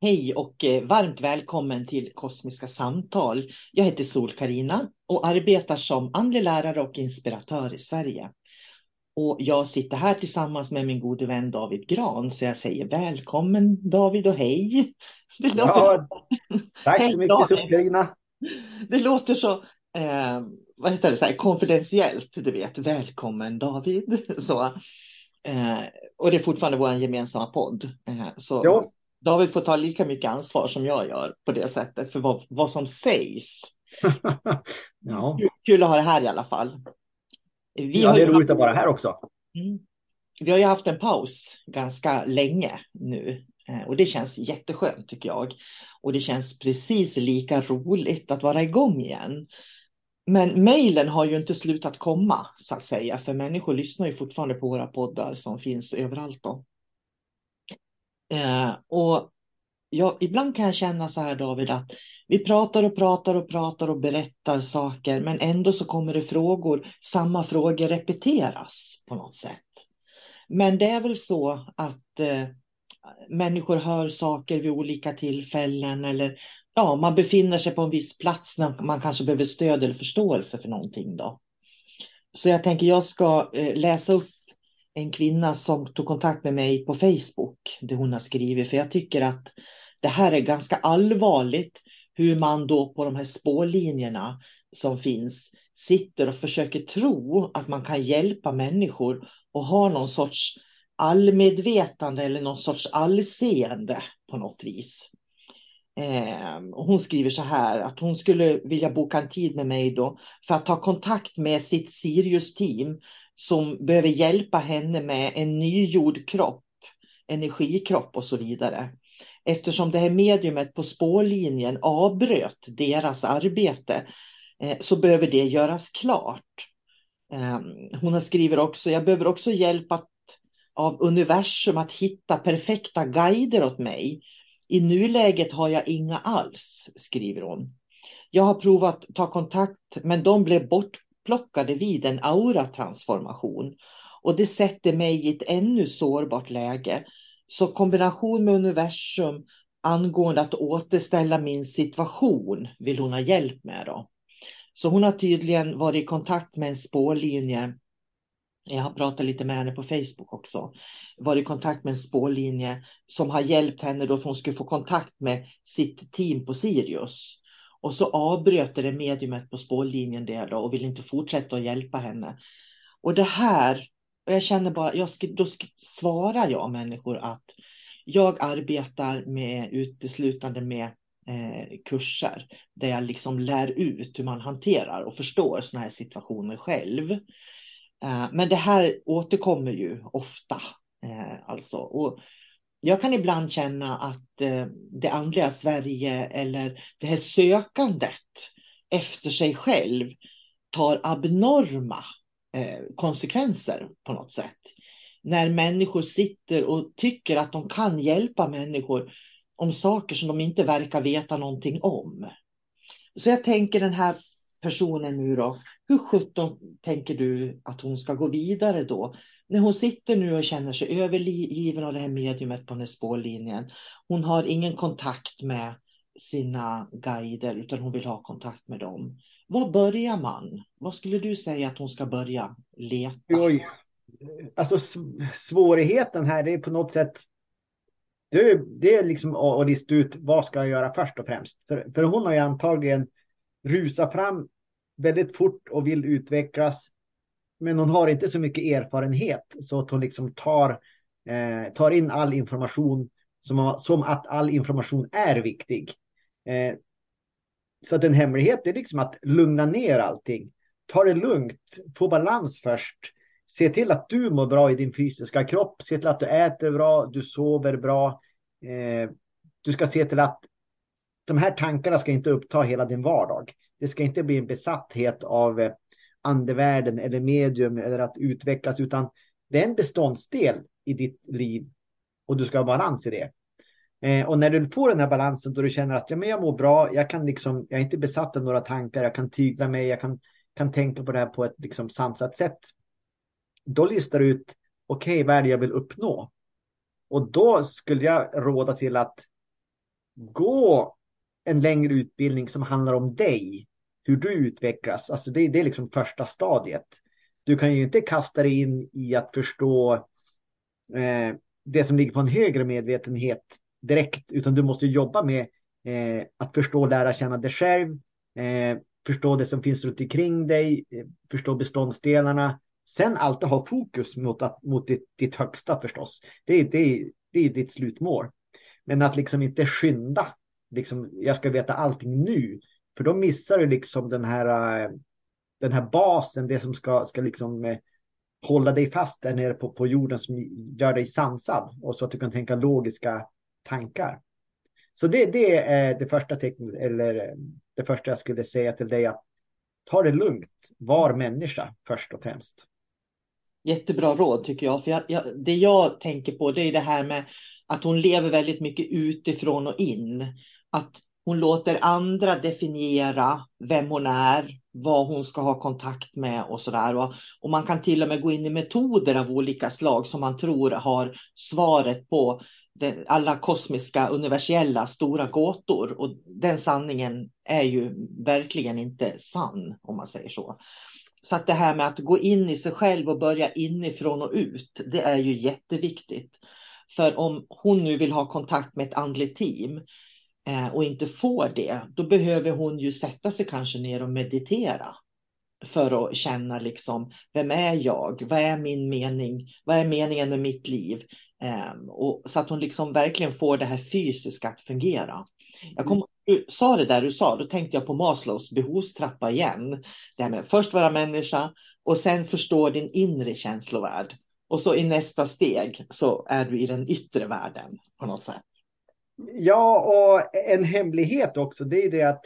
Hej och eh, varmt välkommen till Kosmiska samtal. Jag heter sol karina och arbetar som andlig lärare och inspiratör i Sverige. Och jag sitter här tillsammans med min gode vän David Gran, så jag säger välkommen David och hej. Det låter... ja, tack så mycket sol karina Det låter så eh, vad heter det, så här, konfidentiellt, du vet. Välkommen David. Så, eh, och det är fortfarande vår gemensamma podd. Eh, så ja. David får ta lika mycket ansvar som jag gör på det sättet för vad, vad som sägs. ja. Kul att ha det här i alla fall. Vi ja, det är roligt att vara här också. Mm. Vi har ju haft en paus ganska länge nu eh, och det känns jätteskönt tycker jag. Och det känns precis lika roligt att vara igång igen. Men mejlen har ju inte slutat komma så att säga, för människor lyssnar ju fortfarande på våra poddar som finns överallt. Då. Eh, och jag, ibland kan jag känna så här David att vi pratar och pratar och pratar och berättar saker men ändå så kommer det frågor, samma frågor repeteras på något sätt. Men det är väl så att eh, människor hör saker vid olika tillfällen eller ja, man befinner sig på en viss plats när man kanske behöver stöd eller förståelse för någonting. Då. Så jag tänker jag ska eh, läsa upp en kvinna som tog kontakt med mig på Facebook, det hon har skrivit, för jag tycker att det här är ganska allvarligt hur man då på de här spårlinjerna som finns sitter och försöker tro att man kan hjälpa människor och ha någon sorts allmedvetande eller någon sorts allseende på något vis. Eh, hon skriver så här att hon skulle vilja boka en tid med mig då för att ta kontakt med sitt Sirius-team som behöver hjälpa henne med en nygjord kropp, energikropp och så vidare. Eftersom det här mediumet på spårlinjen avbröt deras arbete eh, så behöver det göras klart. Ehm, hon skriver också, jag behöver också hjälp att, av universum att hitta perfekta guider åt mig i nuläget har jag inga alls, skriver hon. Jag har provat ta kontakt men de blev bort upplockade vid en auratransformation och det sätter mig i ett ännu sårbart läge. Så kombination med universum angående att återställa min situation vill hon ha hjälp med. Då. Så hon har tydligen varit i kontakt med en spårlinje jag har pratat lite med henne på Facebook också. Varit i kontakt med en spårlinje som har hjälpt henne då för hon skulle få kontakt med sitt team på Sirius. Och så avbröt det mediumet på spårlinjen det då och vill inte fortsätta att hjälpa henne. Och det här, och jag känner bara, jag ska, då svarar jag människor att jag arbetar med uteslutande med eh, kurser där jag liksom lär ut hur man hanterar och förstår sådana här situationer själv. Eh, men det här återkommer ju ofta. Eh, alltså. Och jag kan ibland känna att eh, det andliga Sverige eller det här sökandet efter sig själv tar abnorma eh, konsekvenser på något sätt. När människor sitter och tycker att de kan hjälpa människor om saker som de inte verkar veta någonting om. Så jag tänker den här personen nu då, hur sjutton tänker du att hon ska gå vidare då? När hon sitter nu och känner sig övergiven av det här mediumet på den här spårlinjen. Hon har ingen kontakt med sina guider utan hon vill ha kontakt med dem. Var börjar man? Vad skulle du säga att hon ska börja leta? Oj. Alltså svårigheten här är på något sätt det, det är liksom att lista ut vad ska jag göra först och främst. För, för hon har ju antagligen rusat fram väldigt fort och vill utvecklas. Men hon har inte så mycket erfarenhet så att hon liksom tar, eh, tar in all information som, som att all information är viktig. Eh, så att en hemlighet är liksom att lugna ner allting. Ta det lugnt, få balans först. Se till att du mår bra i din fysiska kropp. Se till att du äter bra, du sover bra. Eh, du ska se till att de här tankarna ska inte uppta hela din vardag. Det ska inte bli en besatthet av eh, andevärlden eller medium eller att utvecklas, utan det är en beståndsdel i ditt liv och du ska ha balans i det. Eh, och när du får den här balansen då du känner att ja, men jag mår bra, jag, kan liksom, jag är inte besatt av några tankar, jag kan tygla mig, jag kan, kan tänka på det här på ett liksom sansat sätt. Då listar du ut, okej, okay, vad är det jag vill uppnå? Och då skulle jag råda till att gå en längre utbildning som handlar om dig. Hur du utvecklas. Alltså det, det är liksom första stadiet. Du kan ju inte kasta dig in i att förstå eh, det som ligger på en högre medvetenhet direkt. Utan du måste jobba med eh, att förstå och lära känna dig själv. Eh, förstå det som finns runt omkring dig. Eh, förstå beståndsdelarna. Sen alltid ha fokus mot, att, mot ditt, ditt högsta förstås. Det, det, det är ditt slutmål. Men att liksom inte skynda liksom, jag ska veta allting nu. För då missar du liksom den här, eh, den här basen, det som ska, ska liksom eh, hålla dig fast där nere på, på jorden som gör dig sansad och så att du kan tänka logiska tankar. Så det, det är det första tecknet, eller eh, det första jag skulle säga till dig att ta det lugnt, var människa först och främst. Jättebra råd tycker jag. För jag, jag, det jag tänker på det är det här med att hon lever väldigt mycket utifrån och in att hon låter andra definiera vem hon är, vad hon ska ha kontakt med och sådär. Och, och man kan till och med gå in i metoder av olika slag som man tror har svaret på den, alla kosmiska, universella, stora gåtor. Och den sanningen är ju verkligen inte sann, om man säger så. Så att det här med att gå in i sig själv och börja inifrån och ut, det är ju jätteviktigt. För om hon nu vill ha kontakt med ett andligt team, och inte får det, då behöver hon ju sätta sig kanske ner och meditera för att känna liksom, vem är jag? Vad är min mening? Vad är meningen med mitt liv? Um, och, så att hon liksom verkligen får det här fysiska att fungera. Jag kom, du sa det där du sa, då tänkte jag på Maslows behovstrappa igen. Det här med först vara människa och sen förstå din inre känslovärld. Och så i nästa steg så är du i den yttre världen på något sätt. Ja, och en hemlighet också, det är det att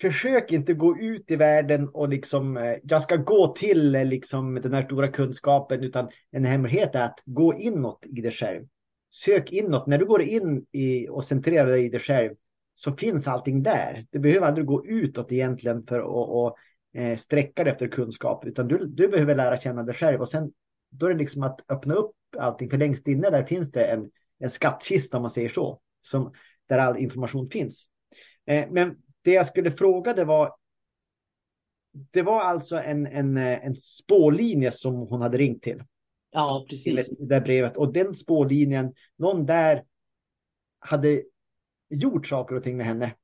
försök inte gå ut i världen och liksom, eh, jag ska gå till eh, liksom den här stora kunskapen, utan en hemlighet är att gå inåt i dig själv. Sök inåt. När du går in i och centrerar dig i dig själv så finns allting där. Du behöver aldrig gå utåt egentligen för att och, eh, sträcka dig efter kunskap, utan du, du behöver lära känna dig själv och sen då är det liksom att öppna upp allting, för längst inne där finns det en, en skattkista om man säger så, som, där all information finns. Eh, men det jag skulle fråga det var, det var alltså en, en, en spårlinje som hon hade ringt till. Ja, precis. Till det brevet. Och den spårlinjen, någon där hade gjort saker och ting med henne.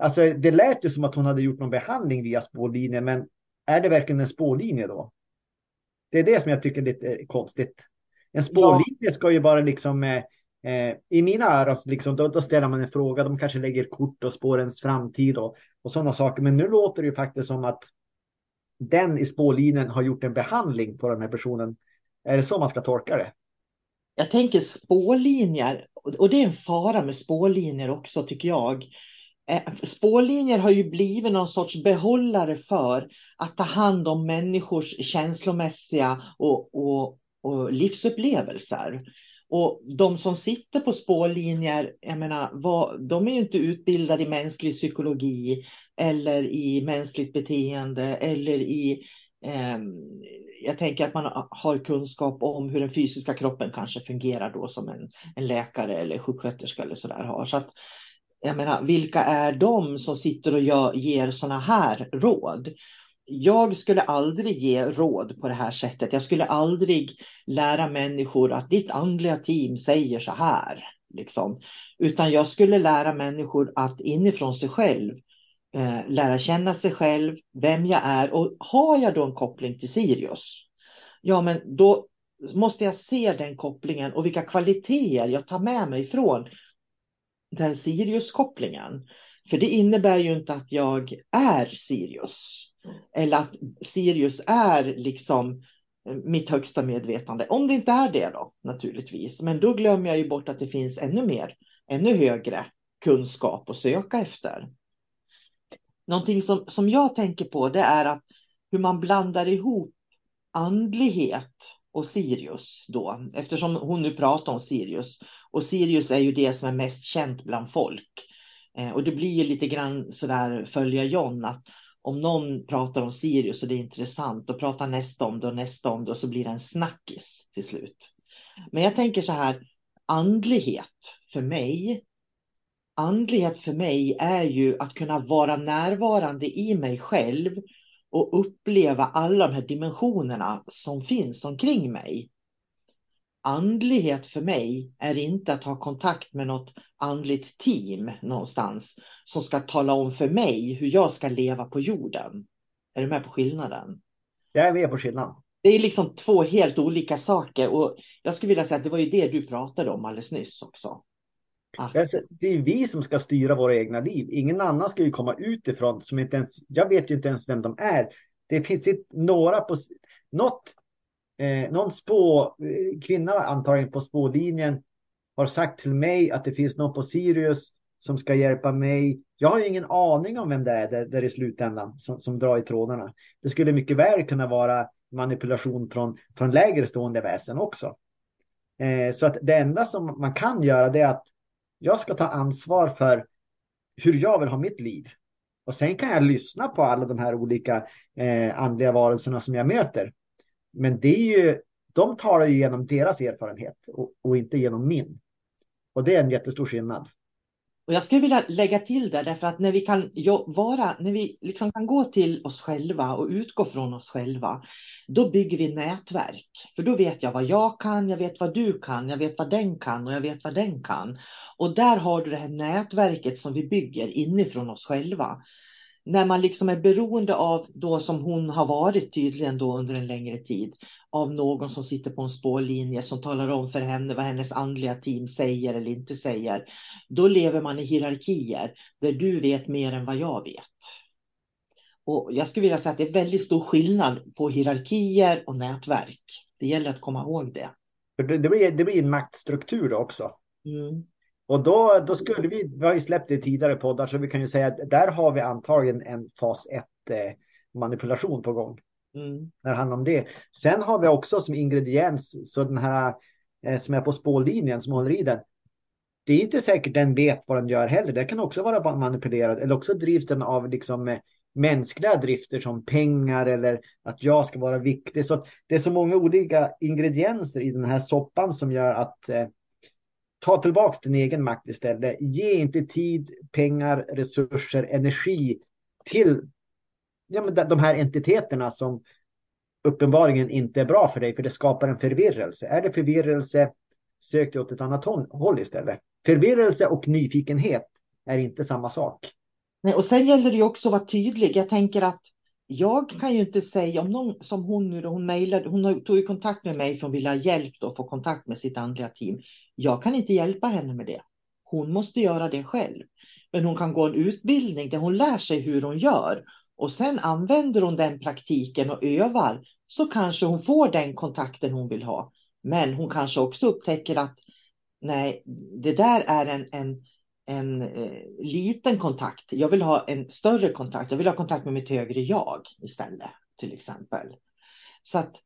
Alltså det lät ju som att hon hade gjort någon behandling via spårlinjen, men är det verkligen en spårlinje då? Det är det som jag tycker är lite konstigt. En spårlinje ja. ska ju bara liksom eh, I mina öron liksom, då, då, ställer man en fråga, de kanske lägger kort och spår ens framtid och, och sådana saker. Men nu låter det ju faktiskt som att den i spårlinjen har gjort en behandling på den här personen. Är det så man ska tolka det? Jag tänker spårlinjer, och det är en fara med spårlinjer också tycker jag. Eh, spårlinjer har ju blivit någon sorts behållare för att ta hand om människors känslomässiga och, och, och livsupplevelser. Och de som sitter på spårlinjer, jag menar, vad, de är ju inte utbildade i mänsklig psykologi eller i mänskligt beteende eller i eh, jag tänker att man har kunskap om hur den fysiska kroppen kanske fungerar då som en, en läkare eller sjuksköterska eller sådär har. Så att, jag menar, vilka är de som sitter och gör, ger sådana här råd? Jag skulle aldrig ge råd på det här sättet. Jag skulle aldrig lära människor att ditt andliga team säger så här. Liksom. Utan jag skulle lära människor att inifrån sig själv eh, lära känna sig själv, vem jag är. Och har jag då en koppling till Sirius, ja men då måste jag se den kopplingen och vilka kvaliteter jag tar med mig från den Sirius-kopplingen. För det innebär ju inte att jag är Sirius. Eller att Sirius är liksom eh, mitt högsta medvetande. Om det inte är det då, naturligtvis. Men då glömmer jag ju bort att det finns ännu mer, ännu högre kunskap att söka efter. Någonting som, som jag tänker på det är att hur man blandar ihop andlighet och Sirius då, eftersom hon nu pratar om Sirius. Och Sirius är ju det som är mest känt bland folk. Eh, och det blir ju lite grann sådär följa John att om någon pratar om Sirius och det är intressant, då pratar nästa om det och nästa om det och så blir det en snackis till slut. Men jag tänker så här, andlighet för mig, andlighet för mig är ju att kunna vara närvarande i mig själv och uppleva alla de här dimensionerna som finns omkring mig andlighet för mig är inte att ha kontakt med något andligt team någonstans som ska tala om för mig hur jag ska leva på jorden. Är du med på skillnaden? Jag är med på skillnaden. Det är liksom två helt olika saker och jag skulle vilja säga att det var ju det du pratade om alldeles nyss också. Att... Det är vi som ska styra våra egna liv. Ingen annan ska ju komma utifrån som inte ens, jag vet ju inte ens vem de är. Det finns några på något eh, någon spå, eh, kvinna antagligen på spålinjen har sagt till mig att det finns någon på Sirius som ska hjälpa mig. Jag har ju ingen aning om vem det är där, där i slutändan som, som drar i trådarna. Det skulle mycket väl kunna vara manipulation från, från lägre stående väsen också. Eh, så att det enda som man kan göra det är att jag ska ta ansvar för hur jag vill ha mitt liv. Och sen kan jag lyssna på alla de här olika eh, andliga varelserna som jag möter. Men det är ju, de talar ju genom deras erfarenhet och, och inte genom min. Och det är en jättestor skillnad. Och jag skulle vilja lägga till där, därför att när vi kan vara, när vi liksom kan gå till oss själva och utgå från oss själva, då bygger vi nätverk. För då vet jag vad jag kan, jag vet vad du kan, jag vet vad den kan och jag vet vad den kan. Och där har du det här nätverket som vi bygger inifrån oss själva när man liksom är beroende av, då som hon har varit tydligen då under en längre tid, av någon som sitter på en spårlinje som talar om för henne vad hennes andliga team säger eller inte säger. Då lever man i hierarkier där du vet mer än vad jag vet. Och jag skulle vilja säga att det är väldigt stor skillnad på hierarkier och nätverk. Det gäller att komma ihåg det. Det blir, det blir en maktstruktur också. Mm. Och då, då skulle vi, vi har ju släppt det i tidigare poddar, så vi kan ju säga att där har vi antagligen en fas 1 eh, manipulation på gång. Mm. När det handlar om det. Sen har vi också som ingrediens, så den här eh, som är på spårlinjen som håller i den. Det är inte säkert den vet vad den gör heller. Det kan också vara manipulerad eller också drivs den av liksom eh, mänskliga drifter som pengar eller att jag ska vara viktig. Så det är så många olika ingredienser i den här soppan som gör att ta tillbaka din egen makt istället. Ge inte tid, pengar, resurser, energi till ja, men de här entiteterna som uppenbarligen inte är bra för dig, för det skapar en förvirrelse. Är det förvirrelse, sök dig åt ett annat håll istället. Förvirrelse och nyfikenhet är inte samma sak. Nej, och sen gäller det ju också att vara tydlig. Jag tänker att jag kan ju inte säga om någon som hon nu, hon mejlade, hon tog ju kontakt med mig för hon ville ha hjälp då, att få kontakt med sitt andliga team. Jag kan inte hjälpa henne med det. Hon måste göra det själv. Men hon kan gå en utbildning där hon lär sig hur hon gör och sen använder hon den praktiken och övar så kanske hon får den kontakten hon vill ha. Men hon kanske också upptäcker att nej, det där är en, en, en eh, liten kontakt. Jag vill ha en större kontakt. Jag vill ha kontakt med mitt högre jag istället, till exempel. Så att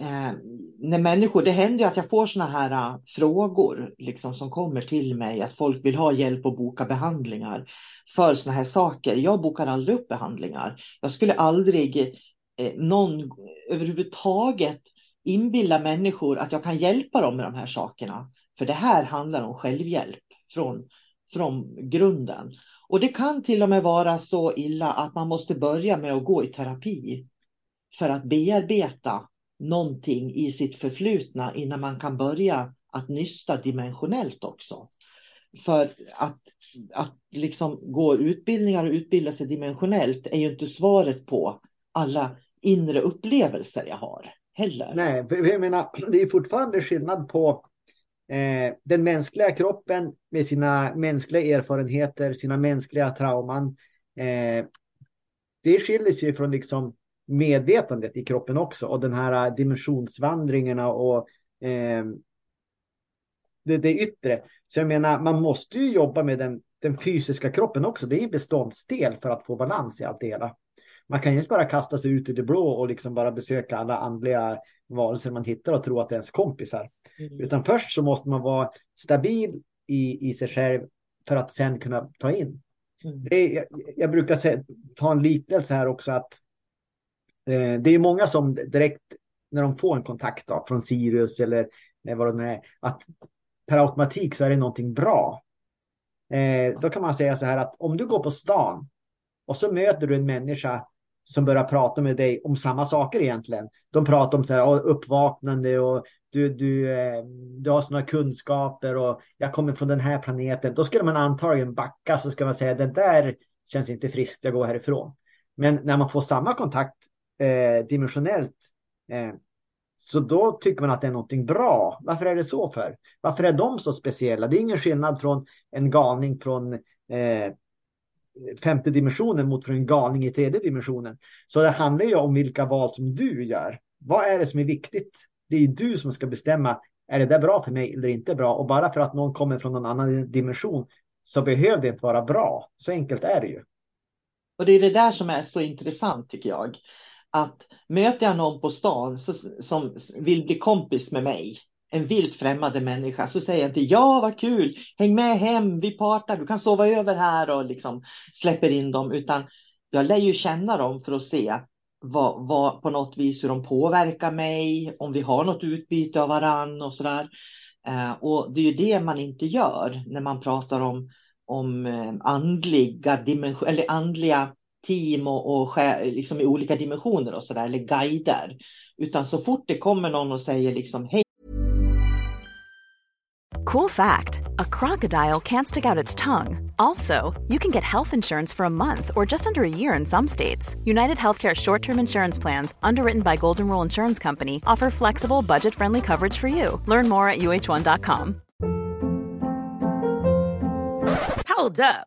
eh, när människor, det händer ju att jag får såna här uh, frågor liksom, som kommer till mig, att folk vill ha hjälp att boka behandlingar för såna här saker. Jag bokar aldrig upp behandlingar. Jag skulle aldrig eh, någon överhuvudtaget inbilla människor att jag kan hjälpa dem med de här sakerna. För det här handlar om självhjälp från, från grunden. Och det kan till och med vara så illa att man måste börja med att gå i terapi för att bearbeta någonting i sitt förflutna innan man kan börja att nysta dimensionellt också. För att, att liksom gå utbildningar och utbilda sig dimensionellt är ju inte svaret på alla inre upplevelser jag har heller. Nej, jag menar, det är fortfarande skillnad på eh, den mänskliga kroppen med sina mänskliga erfarenheter, sina mänskliga trauman. Eh, det skiljer sig från liksom medvetandet i kroppen också och den här dimensionsvandringarna och eh, det, det yttre. Så jag menar, man måste ju jobba med den, den fysiska kroppen också. Det är en beståndsdel för att få balans i allt det hela. Man kan ju inte bara kasta sig ut i det blå och liksom bara besöka alla andliga varelser man hittar och tro att det är ens kompisar. Mm. Utan först så måste man vara stabil i, i sig själv för att sen kunna ta in. Mm. Det är, jag, jag, brukar säga, ta en liknelse här också att Eh, det är många som direkt när de får en kontakt då, från Sirius eller vad det är, att per automatik så är det någonting bra. Eh, då kan man säga så här att om du går på stan och så möter du en människa som börjar prata med dig om samma saker egentligen. De pratar om så här, uppvaknande och du, du, eh, du har sådana kunskaper och jag kommer från den här planeten. Då skulle man antagligen backa så ska man säga det där känns inte friskt, jag går härifrån. Men när man får samma kontakt eh, dimensionellt eh, så då tycker man att det är någonting bra. Varför är det så för? Varför är de så speciella? Det är ingen skillnad från en galning från eh, femte dimensionen mot från en galning i tredje dimensionen. Så det handlar ju om vilka val som du gör. Vad är det som är viktigt? Det är du som ska bestämma. Är det där bra för mig eller inte bra? Och bara för att någon kommer från någon annan dimension så behöver det inte vara bra. Så enkelt är det ju. Och det är det där som är så intressant tycker jag att möter jag någon på stan så, som vill bli kompis med mig, en vilt främmande människa, så säger jag inte ja vad kul, häng med hem, vi partar, du kan sova över här och liksom släpper in dem, utan jag lär ju känna dem för att se vad, vad, på något vis hur de påverkar mig, om vi har något utbyte av varann och sådär. Eh, och det är ju det man inte gör när man pratar om, om eh, andliga dimensioner, eller andliga team och, och liksom i olika dimensioner och sådär, eller guider. Utan så fort det kommer någon och säger liksom hej. Cool fact a crocodile can't stick out its tongue. Also, you can get health insurance for a month or just under a year in some states. United Healthcare short term insurance plans, underwritten by Golden Rule Insurance Company, offer flexible, budget friendly coverage for you. Learn more at uh1.com. Hold up.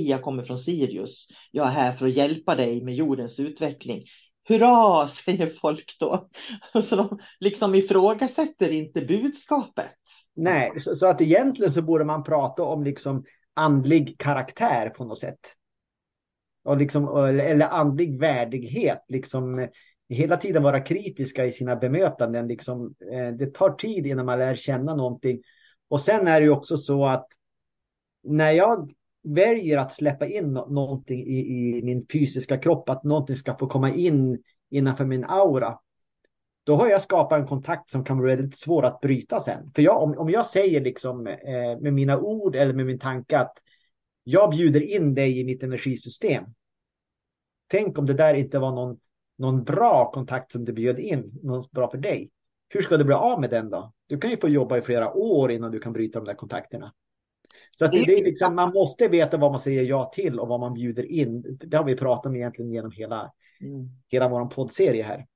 Jag kommer från Sirius. Jag är här för att hjälpa dig med jordens utveckling. Hurra, säger folk då. Så de liksom ifrågasätter inte budskapet. Nej, så, så att egentligen så borde man prata om liksom andlig karaktär på något sätt. Och liksom, eller, andlig värdighet, liksom hela tiden vara kritiska i sina bemötanden. Liksom, eh, det tar tid innan man lär känna någonting. Och sen är det ju också så att när jag väljer att släppa in någonting i, i min fysiska kropp, att någonting ska få komma in innanför min aura, då har jag skapat en kontakt som kan vara väldigt svår att bryta sen. För jag, om, om jag säger liksom eh, med mina ord eller med min tanke att jag bjuder in dig i mitt energisystem. Tänk om det där inte var någon, någon bra kontakt som du bjöd in, någon bra för dig. Hur ska du bli av med den då? Du kan ju få jobba i flera år innan du kan bryta de där kontakterna. Så att det, det är liksom, man måste veta vad man säger ja till och vad man bjuder in. Det har vi pratat om egentligen genom hela, Mm. hela vår poddserie här.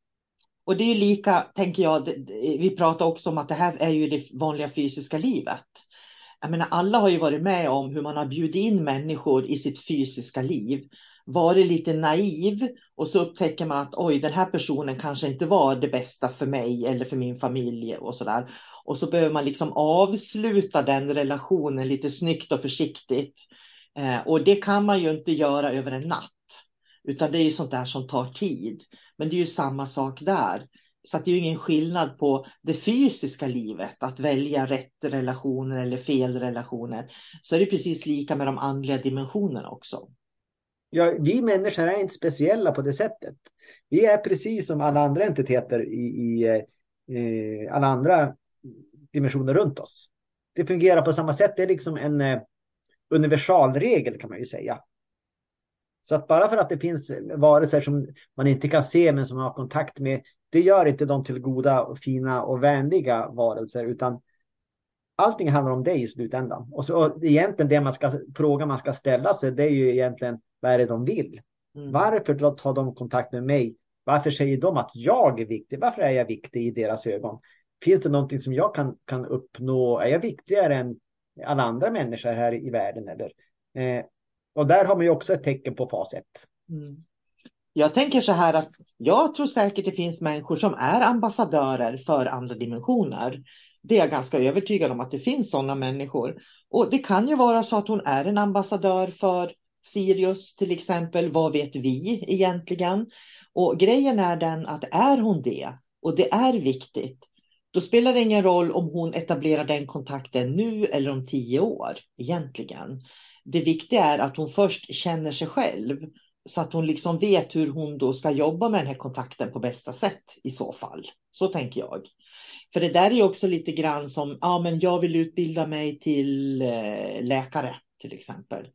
Och det är ju lika, tänker jag, vi pratar också om att det här är ju det vanliga fysiska livet. Jag menar, alla har ju varit med om hur man har bjudit in människor i sitt fysiska liv, varit lite naiv och så upptäcker man att oj, den här personen kanske inte var det bästa för mig eller för min familj och sådär. Och så behöver man liksom avsluta den relationen lite snyggt och försiktigt. Eh, och det kan man ju inte göra över en natt, utan det är ju sånt där som tar tid. Men det är ju samma sak där. Så att det är ju ingen skillnad på det fysiska livet, att välja rätt relationer eller fel relationer. Så är det precis lika med de andliga dimensionerna också. Ja, vi människor är inte speciella på det sättet. Vi är precis som alla andra entiteter i, i eh, alla andra dimensioner runt oss. Det fungerar på samma sätt. Det är liksom en eh, universalregel kan man ju säga. Så att bara för att det finns varelser som man inte kan se men som man har kontakt med, det gör inte dem till goda, och fina och vänliga varelser, utan allting handlar om dig i slutändan. Och så och egentligen det man ska, frågan man ska ställa sig, det är ju egentligen vad är det de vill? Mm. Varför tar de kontakt med mig? Varför säger de att jag är viktig? Varför är jag viktig i deras ögon? Finns det någonting som jag kan, kan uppnå? Är jag viktigare än alla andra människor här i världen? Eller? Eh, och där har man ju också ett tecken på fas 1. Mm. Jag tänker så här att jag tror säkert det finns människor som är ambassadörer för andra dimensioner. Det är jag ganska övertygad om att det finns sådana människor. Och det kan ju vara så att hon är en ambassadör för Sirius till exempel. Vad vet vi egentligen? Och grejen är den att är hon det och det är viktigt, då spelar det ingen roll om hon etablerar den kontakten nu eller om tio år egentligen. Det viktiga är att hon först känner sig själv så att hon liksom vet hur hon då ska jobba med den här kontakten på bästa sätt i så fall. Så tänker jag. För det där är ju också lite grann som, ja men jag vill utbilda mig till eh, läkare till exempel.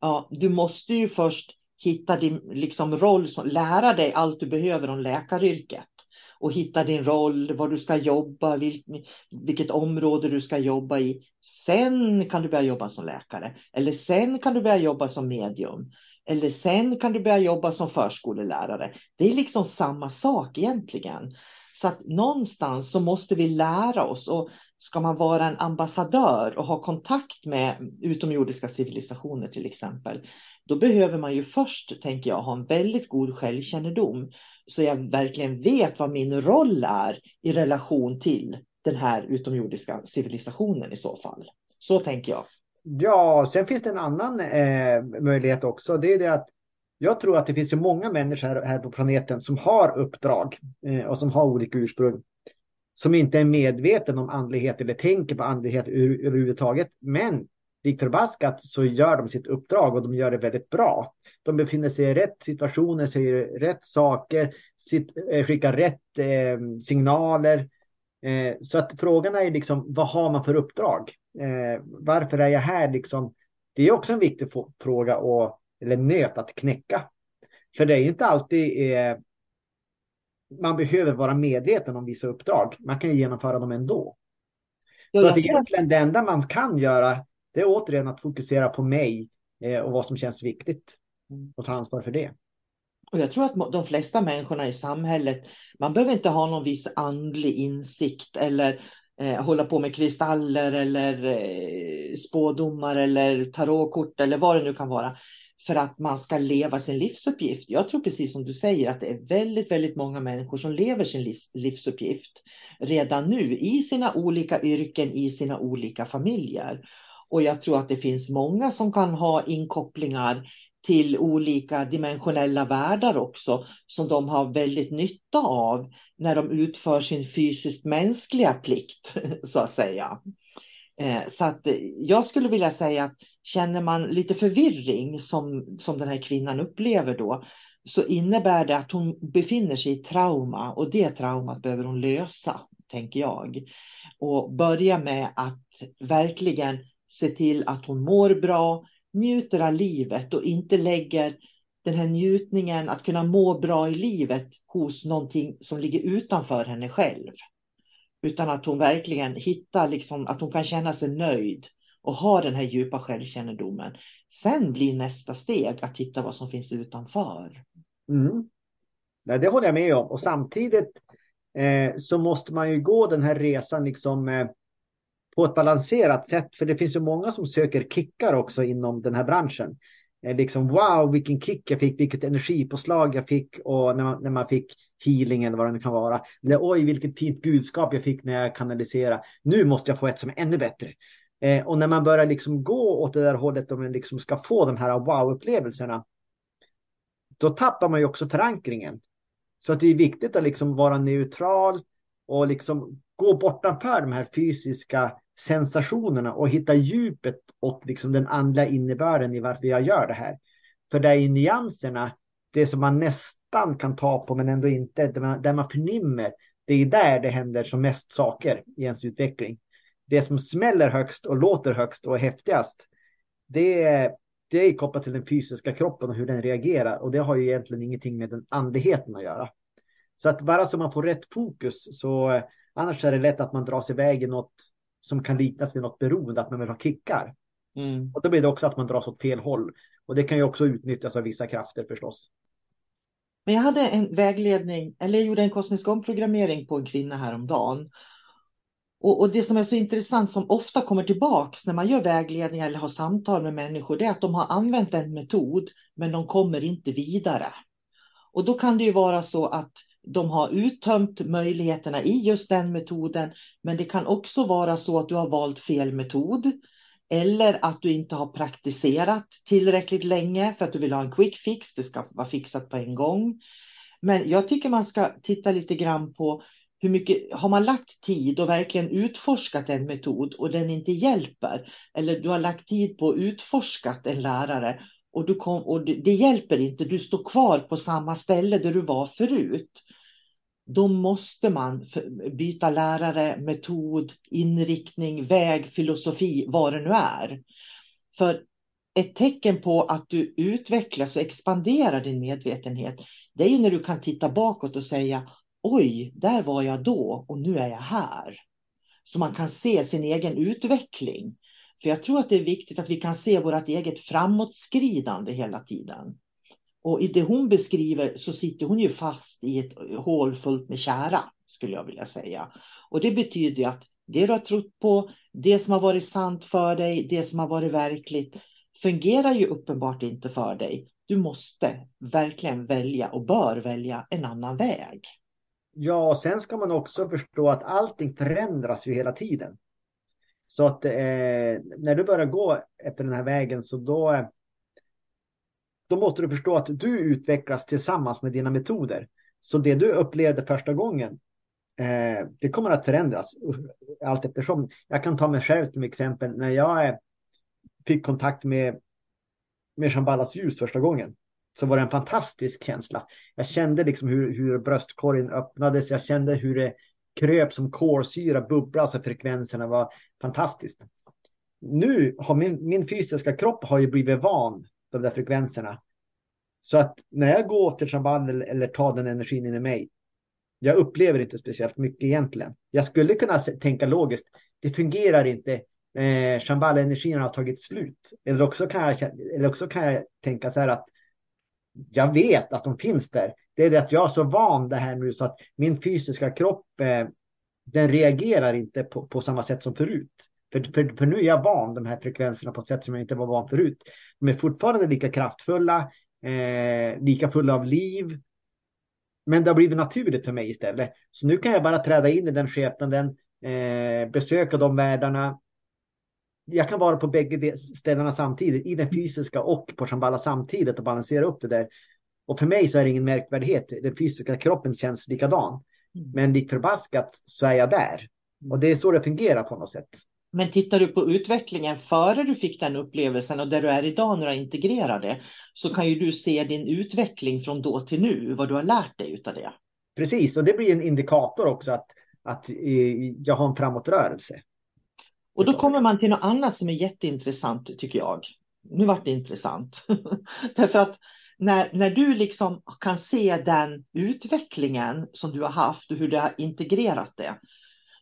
Ja, du måste ju först hitta din liksom, roll, som, lära dig allt du behöver om läkaryrket och hitta din roll, var du ska jobba, vilk, vilket område du ska jobba i. Sen kan du börja jobba som läkare eller sen kan du börja jobba som medium eller sen kan du börja jobba som förskolelärare. Det är liksom samma sak egentligen. Så att någonstans så måste vi lära oss och ska man vara en ambassadör och ha kontakt med utomjordiska civilisationer till exempel, då behöver man ju först, tänker jag, ha en väldigt god självkännedom så jag verkligen vet vad min roll är i relation till den här utomjordiska civilisationen i så fall. Så tänker jag. Ja, sen finns det en annan eh, möjlighet också. Det är det att jag tror att det finns ju många människor här, här på planeten som har uppdrag eh, och som har olika ursprung. Som inte är medveten om andlighet eller tänker på andlighet överhuvudtaget. Men likt förbaskat så gör de sitt uppdrag och de gör det väldigt bra. De befinner sig i rätt situationer, säger rätt saker, sitt, eh, skickar rätt eh, signaler. Eh, så att frågan är liksom, vad har man för uppdrag? Eh, varför är jag här liksom? Det är också en viktig fråga och, eller nöt att knäcka. För det är inte alltid man behöver vara medveten om vissa uppdrag. Man kan ju genomföra dem ändå. Så att egentligen det enda man kan göra det är återigen att fokusera på mig eh, och vad som känns viktigt och ta ansvar för det. Och jag tror att de flesta människorna i samhället, man behöver inte ha någon viss andlig insikt eller eh, hålla på med kristaller eller eh, spådomar eller tarotkort eller vad det nu kan vara för att man ska leva sin livsuppgift. Jag tror precis som du säger att det är väldigt, väldigt många människor som lever sin livs, livsuppgift redan nu i sina olika yrken, i sina olika familjer. Och jag tror att det finns många som kan ha inkopplingar till olika dimensionella världar också som de har väldigt nytta av när de utför sin fysiskt mänskliga plikt så att säga. Eh, så att eh, jag skulle vilja säga att känner man lite förvirring som, som den här kvinnan upplever då så innebär det att hon befinner sig i trauma och det traumat behöver hon lösa, tänker jag. Och börja med att verkligen se till att hon mår bra, njuter av livet och inte lägger den här njutningen att kunna må bra i livet hos någonting som ligger utanför henne själv. Utan att hon verkligen hittar, liksom, att hon kan känna sig nöjd och ha den här djupa självkännedomen. Sen blir nästa steg att titta vad som finns utanför. Mm. Ja, det håller jag med om. Och samtidigt eh, så måste man ju gå den här resan liksom eh, på ett balanserat sätt. För det finns ju många som söker kickar också inom den här branschen. Liksom wow, vilken kick jag fick, vilket energipåslag jag fick och när man, när man fick healing eller vad det nu kan vara. Eller oj, vilket fint budskap jag fick när jag kanaliserade. Nu måste jag få ett som är ännu bättre. Eh, och när man börjar liksom gå åt det där hållet och man liksom ska få de här wow-upplevelserna. Då tappar man ju också förankringen. Så att det är viktigt att liksom vara neutral och liksom gå bortanför de här fysiska sensationerna och hitta djupet och liksom den andliga innebörden i varför jag gör det här. För det är ju nyanserna, det som man nästan kan ta på men ändå inte, där man, där man förnimmer, det är där det händer som mest saker i ens utveckling. Det som smäller högst och låter högst och häftigast, det är, det är kopplat till den fysiska kroppen och hur den reagerar och det har ju egentligen ingenting med den andligheten att göra. Så att bara så man får rätt fokus så annars är det lätt att man dras iväg i något som kan liknas vid något beroende, att man vill ha kickar. Mm. Och då blir det också att man dras åt fel håll. Och det kan ju också utnyttjas av vissa krafter förstås. Men jag hade en vägledning, eller jag gjorde en kosmisk omprogrammering på en kvinna häromdagen. Och, och det som är så intressant som ofta kommer tillbaks när man gör vägledningar eller har samtal med människor, det är att de har använt en metod, men de kommer inte vidare. Och då kan det ju vara så att de har uttömt möjligheterna i just den metoden. Men det kan också vara så att du har valt fel metod. Eller att du inte har praktiserat tillräckligt länge för att du vill ha en quick fix. Det ska vara fixat på en gång. Men jag tycker man ska titta lite grann på hur mycket har man lagt tid och verkligen utforskat en metod och den inte hjälper. Eller du har lagt tid på utforskat en lärare och, du kom, och det, det, hjälper inte, du står kvar på samma ställe där du var förut. Då måste man byta lärare, metod, inriktning, väg, filosofi, vad det nu är. För ett tecken på att du utvecklas och expanderar din medvetenhet, det är ju när du kan titta bakåt och säga oj, där var jag då och nu är jag här. Så man kan se sin egen utveckling. För jag tror att det är viktigt att vi kan se vårt eget framåtskridande hela tiden. Och i det hon beskriver så sitter hon ju fast i ett hål fullt med kära, skulle jag vilja säga. Och det betyder att det du har trott på, det som har varit sant för dig, det som har varit verkligt, fungerar ju uppenbart inte för dig. Du måste verkligen välja och bör välja en annan väg. Ja, och sen ska man också förstå att allting förändras ju hela tiden. Så att eh, när du börjar gå efter den här vägen så då, då måste du förstå att du utvecklas tillsammans med dina metoder. Så det du upplevde första gången, eh, det kommer att förändras allt eftersom. Jag kan ta mig själv som exempel när jag eh, fick kontakt med, med Shambhalas ljus första gången så var det en fantastisk känsla. Jag kände liksom hur, hur bröstkorgen öppnades. Jag kände hur det kröp som kolsyra, bubblade, så frekvenserna var fantastiskt. Nu har min, min fysiska kropp har ju blivit van de där frekvenserna. Så att när jag går till Shambhala eller, eller tar den energin in i mig, jag upplever inte speciellt mycket egentligen. Jag skulle kunna tänka logiskt, det fungerar inte. Eh, Shambhala-energin har tagit slut. Eller också, kan jag, eller också kan jag tänka så här att jag vet att de finns där. Det är det att jag är så van det här nu så att min fysiska kropp eh, den reagerar inte på, på samma sätt som förut. För, för, för, nu är jag van de här frekvenserna på ett sätt som jag inte var van förut. De är fortfarande lika kraftfulla, eh, lika fulla av liv. Men det har blivit naturligt för mig istället. Så nu kan jag bara träda in i den skepnaden, eh, besöka de världarna, jag kan vara på bägge ställena samtidigt, i den fysiska och på Shambhala samtidigt och balansera upp det där. Och för mig så är det ingen märkvärdighet. Den fysiska kroppen känns likadan. Mm. Men lik förbaskat så är jag där. Och det är så det fungerar på något sätt. Men tittar du på utvecklingen före du fick den upplevelsen och där du är idag när du har integrerat det, så kan ju du se din utveckling från då till nu, vad du har lärt dig utav det. Precis, och det blir en indikator också att, att eh, jag har en framåtrörelse. Och då kommer man till något annat som är jätteintressant tycker jag. Nu vart det intressant. Därför att när, när du liksom kan se den utvecklingen som du har haft och hur du har integrerat det.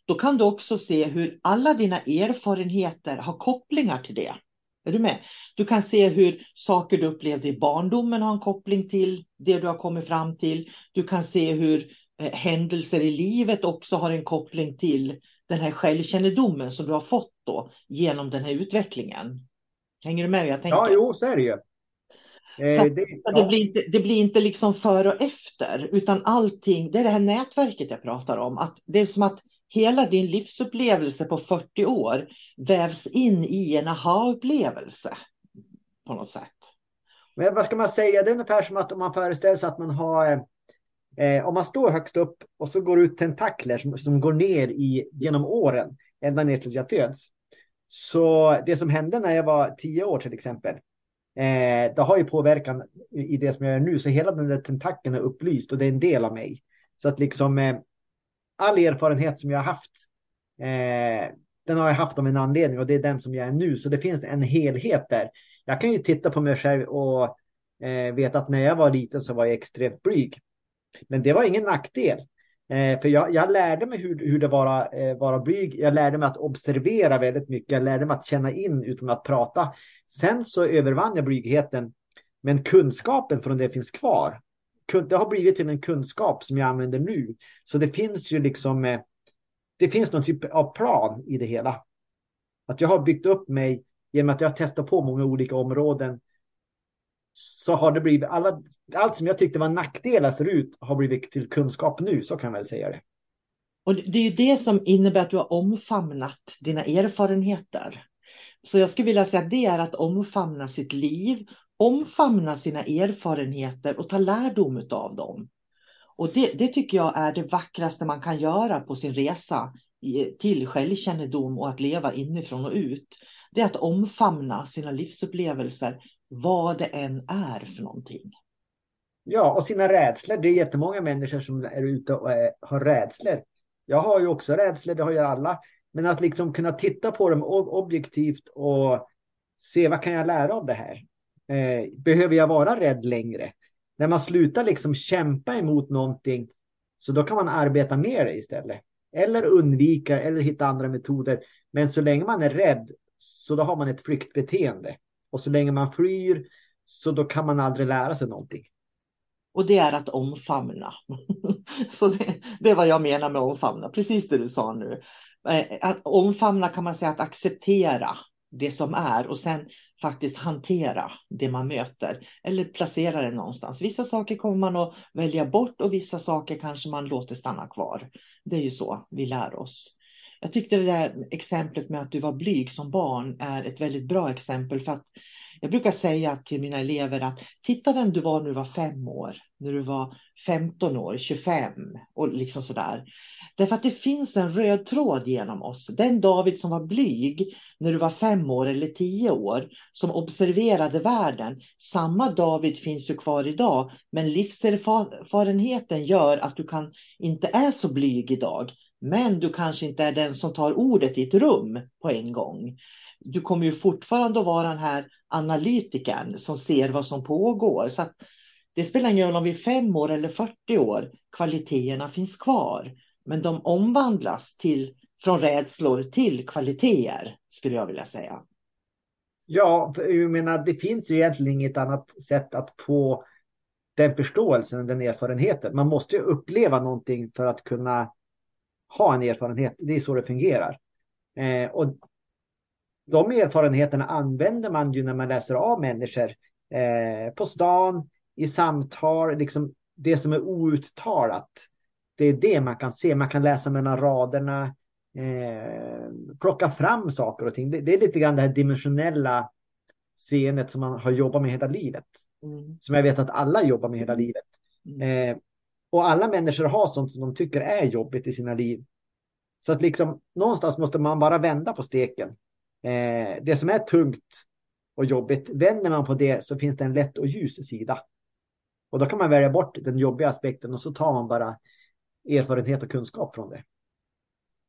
Då kan du också se hur alla dina erfarenheter har kopplingar till det. Är du med? Du kan se hur saker du upplevde i barndomen har en koppling till det du har kommit fram till. Du kan se hur eh, händelser i livet också har en koppling till den här självkännedomen som du har fått då genom den här utvecklingen. Hänger du med jag tänker? Ja, jo, så är det ju. Eh, det, ja. det, blir inte, det blir inte liksom före och efter, utan allting, det är det här nätverket jag pratar om. Att det är som att hela din livsupplevelse på 40 år vävs in i en aha-upplevelse på något sätt. Men vad ska man säga? Det är ungefär som att om man föreställer sig att man har Eh, om man står högst upp och så går ut tentakler som, som går ner i, genom åren, ända ner tills jag föds. Så det som hände när jag var tio år till exempel, eh, det har ju påverkan i det som jag gör nu. Så hela den där tentakeln är upplyst och det är en del av mig. Så att liksom eh, all erfarenhet som jag har haft, eh, den har jag haft av en anledning och det är den som jag är nu. Så det finns en helhet där. Jag kan ju titta på mig själv och eh, veta att när jag var liten så var jag extremt blyg. Men det var ingen nackdel. Eh, för jag, jag, lärde mig hur, hur det var att eh, vara blyg. Jag lärde mig att observera väldigt mycket. Jag lärde mig att känna in utan att prata. Sen så övervann jag blygheten. Men kunskapen från det finns kvar. Det har blivit till en kunskap som jag använder nu. Så det finns ju liksom. Eh, det finns någon typ av plan i det hela. Att jag har byggt upp mig genom att jag testar testat på många olika områden så har det blivit alla, allt som jag tyckte var nackdelar förut har blivit till kunskap nu, så kan man väl säga det. Och det är ju det som innebär att du har omfamnat dina erfarenheter. Så jag skulle vilja säga att det är att omfamna sitt liv, omfamna sina erfarenheter och ta lärdom av dem. Och det, det tycker jag är det vackraste man kan göra på sin resa till självkännedom och att leva inifrån och ut. Det är att omfamna sina livsupplevelser vad det än är för någonting. Ja, och sina rädslor. Det är jättemånga människor som är ute och är, har rädslor. Jag har ju också rädslor, det har ju alla. Men att liksom kunna titta på dem objektivt och se vad kan jag lära av det här? Eh, behöver jag vara rädd längre? När man slutar liksom kämpa emot någonting så då kan man arbeta med det istället. Eller undvika eller hitta andra metoder. Men så länge man är rädd så då har man ett flyktbeteende. Och så länge man flyr så då kan man aldrig lära sig någonting. Och det är att omfamna. så det, det är vad jag menar med omfamna, precis det du sa nu. Eh, att omfamna kan man säga att acceptera det som är och sen faktiskt hantera det man möter eller placera det någonstans. Vissa saker kommer man att välja bort och vissa saker kanske man låter stanna kvar. Det är ju så vi lär oss. Jag tyckte det där exemplet med att du var blyg som barn är ett väldigt bra exempel för att jag brukar säga till mina elever att titta vem du var när du var fem år, när du var 15 år, 25 och liksom sådär. Därför att det finns en röd tråd genom oss. Den David som var blyg när du var fem år eller tio år, som observerade världen. Samma David finns ju kvar idag, men livserfarenheten gör att du kan inte är så blyg idag. Men du kanske inte är den som tar ordet i ett rum på en gång. Du kommer ju fortfarande att vara den här analytikern som ser vad som pågår. Så det spelar ingen roll om vi är fem år eller 40 år, kvaliteterna finns kvar. Men de omvandlas till, från rädslor till kvaliteter, skulle jag vilja säga. Ja, jag menar, det finns ju egentligen inget annat sätt att få den förståelsen, den erfarenheten. Man måste ju uppleva någonting för att kunna ha en erfarenhet. Det är så det fungerar. Eh, och de erfarenheterna använder man ju när man läser av människor eh, på stan, i samtal, liksom det som är outtalat. Det är det man kan se. Man kan läsa mellan raderna, eh, plocka fram saker och ting. Det, det, är lite grann det här dimensionella seendet som man har jobbat med hela livet. Mm. Som jag vet att alla jobbar med hela livet. Mm. Eh, och alla människor har sånt som de tycker är jobbigt i sina liv. Så att liksom någonstans måste man bara vända på steken. Eh, det som är tungt och jobbigt, vänder man på det så finns det en lätt och ljus sida. Och då kan man välja bort den jobbiga aspekten och så tar man bara erfarenhet och kunskap från det.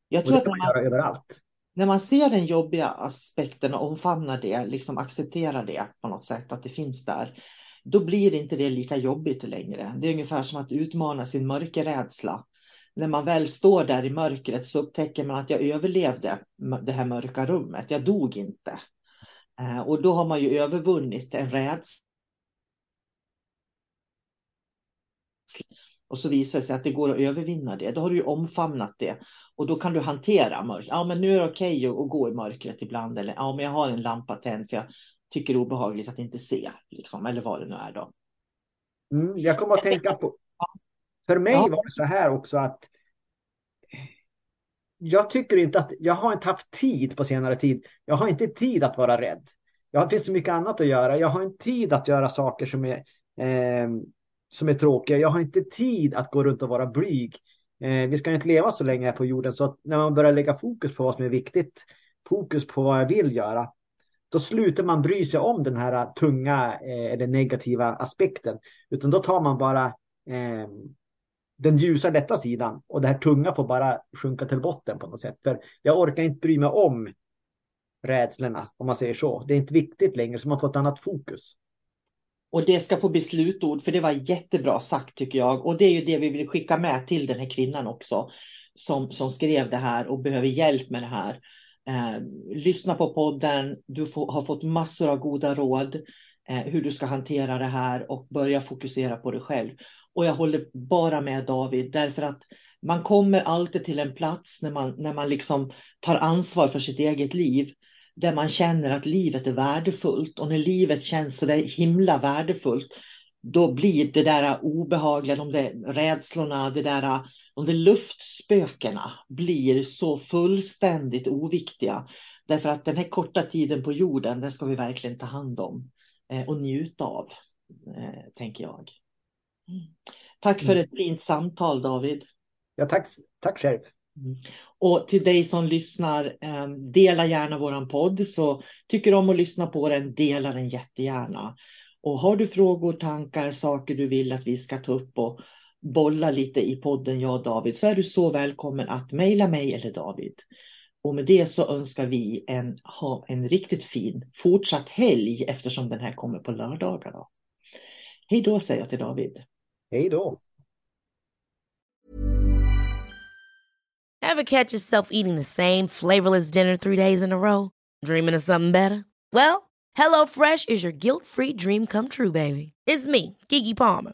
Jag tror och det kan man, man göra överallt. När man ser den jobbiga aspekten och omfamnar det, liksom accepterar det på något sätt, att det finns där, då blir inte det lika jobbigt längre. Det är ungefär som att utmana sin mörkerrädsla. När man väl står där i mörkret så upptäcker man att jag överlevde det här mörka rummet. Jag dog inte. Eh, och då har man ju övervunnit en rädsla. Och så visar det sig att det går att övervinna det. Då har du ju omfamnat det. Och då kan du hantera mörkret. Ja, men nu är det okej okay att, gå i mörkret ibland. Eller ja, men jag har en lampa tänd för jag tycker det är obehagligt att inte se. Liksom, eller vad det nu är då. Mm, jag kommer att tänka på. För mig ja. var det så här också att. Jag tycker inte att jag har inte haft tid på senare tid. Jag har inte tid att vara rädd. Jag har finns så mycket annat att göra. Jag har inte tid att göra saker som är eh, som är tråkiga. Jag har inte tid att gå runt och vara blyg. Eh, vi ska inte leva så länge här på jorden så att när man börjar lägga fokus på vad som är viktigt, fokus på vad jag vill göra, då slutar man bry sig om den här tunga eh, eller negativa aspekten. Utan då tar man bara eh, den ljusa lätta sidan och det här tunga får bara sjunka till botten på något sätt. För jag orkar inte bry mig om rädslorna om man säger så. Det är inte viktigt längre så man får ett annat fokus. Och det ska få bli slutord, för det var jättebra sagt tycker jag. Och det är ju det vi vill skicka med till den här kvinnan också. Som, som skrev det här och behöver hjälp med det här. Eh, lyssna på podden, du får, har fått massor av goda råd. Eh, hur du ska hantera det här och börja fokusera på dig själv. Och jag håller bara med David, därför att man kommer alltid till en plats när man, när man liksom tar ansvar för sitt eget liv där man känner att livet är värdefullt och när livet känns så där himla värdefullt då blir det där obehagliga, de där rädslorna, det där, de där luftspökena blir så fullständigt oviktiga. Därför att den här korta tiden på jorden, den ska vi verkligen ta hand om eh, och njuta av, eh, tänker jag. Tack för mm. ett fint samtal David. Ja, tack, tack själv. Mm. Och till dig som lyssnar, eh, dela gärna våran podd. Så tycker du om att lyssna på den, dela den jättegärna. Och har du frågor, tankar, saker du vill att vi ska ta upp och bolla lite i podden, jag och David, så är du så välkommen att mejla mig eller David. Och med det så önskar vi en, ha en riktigt fin fortsatt helg eftersom den här kommer på lördagar. Då. Hej då säger jag till David. Hej då. Ever catch yourself eating the same flavorless dinner three days in a row? Dreaming of something better? Well, HelloFresh is your guilt-free dream come true, baby. It's me, Gigi Palmer.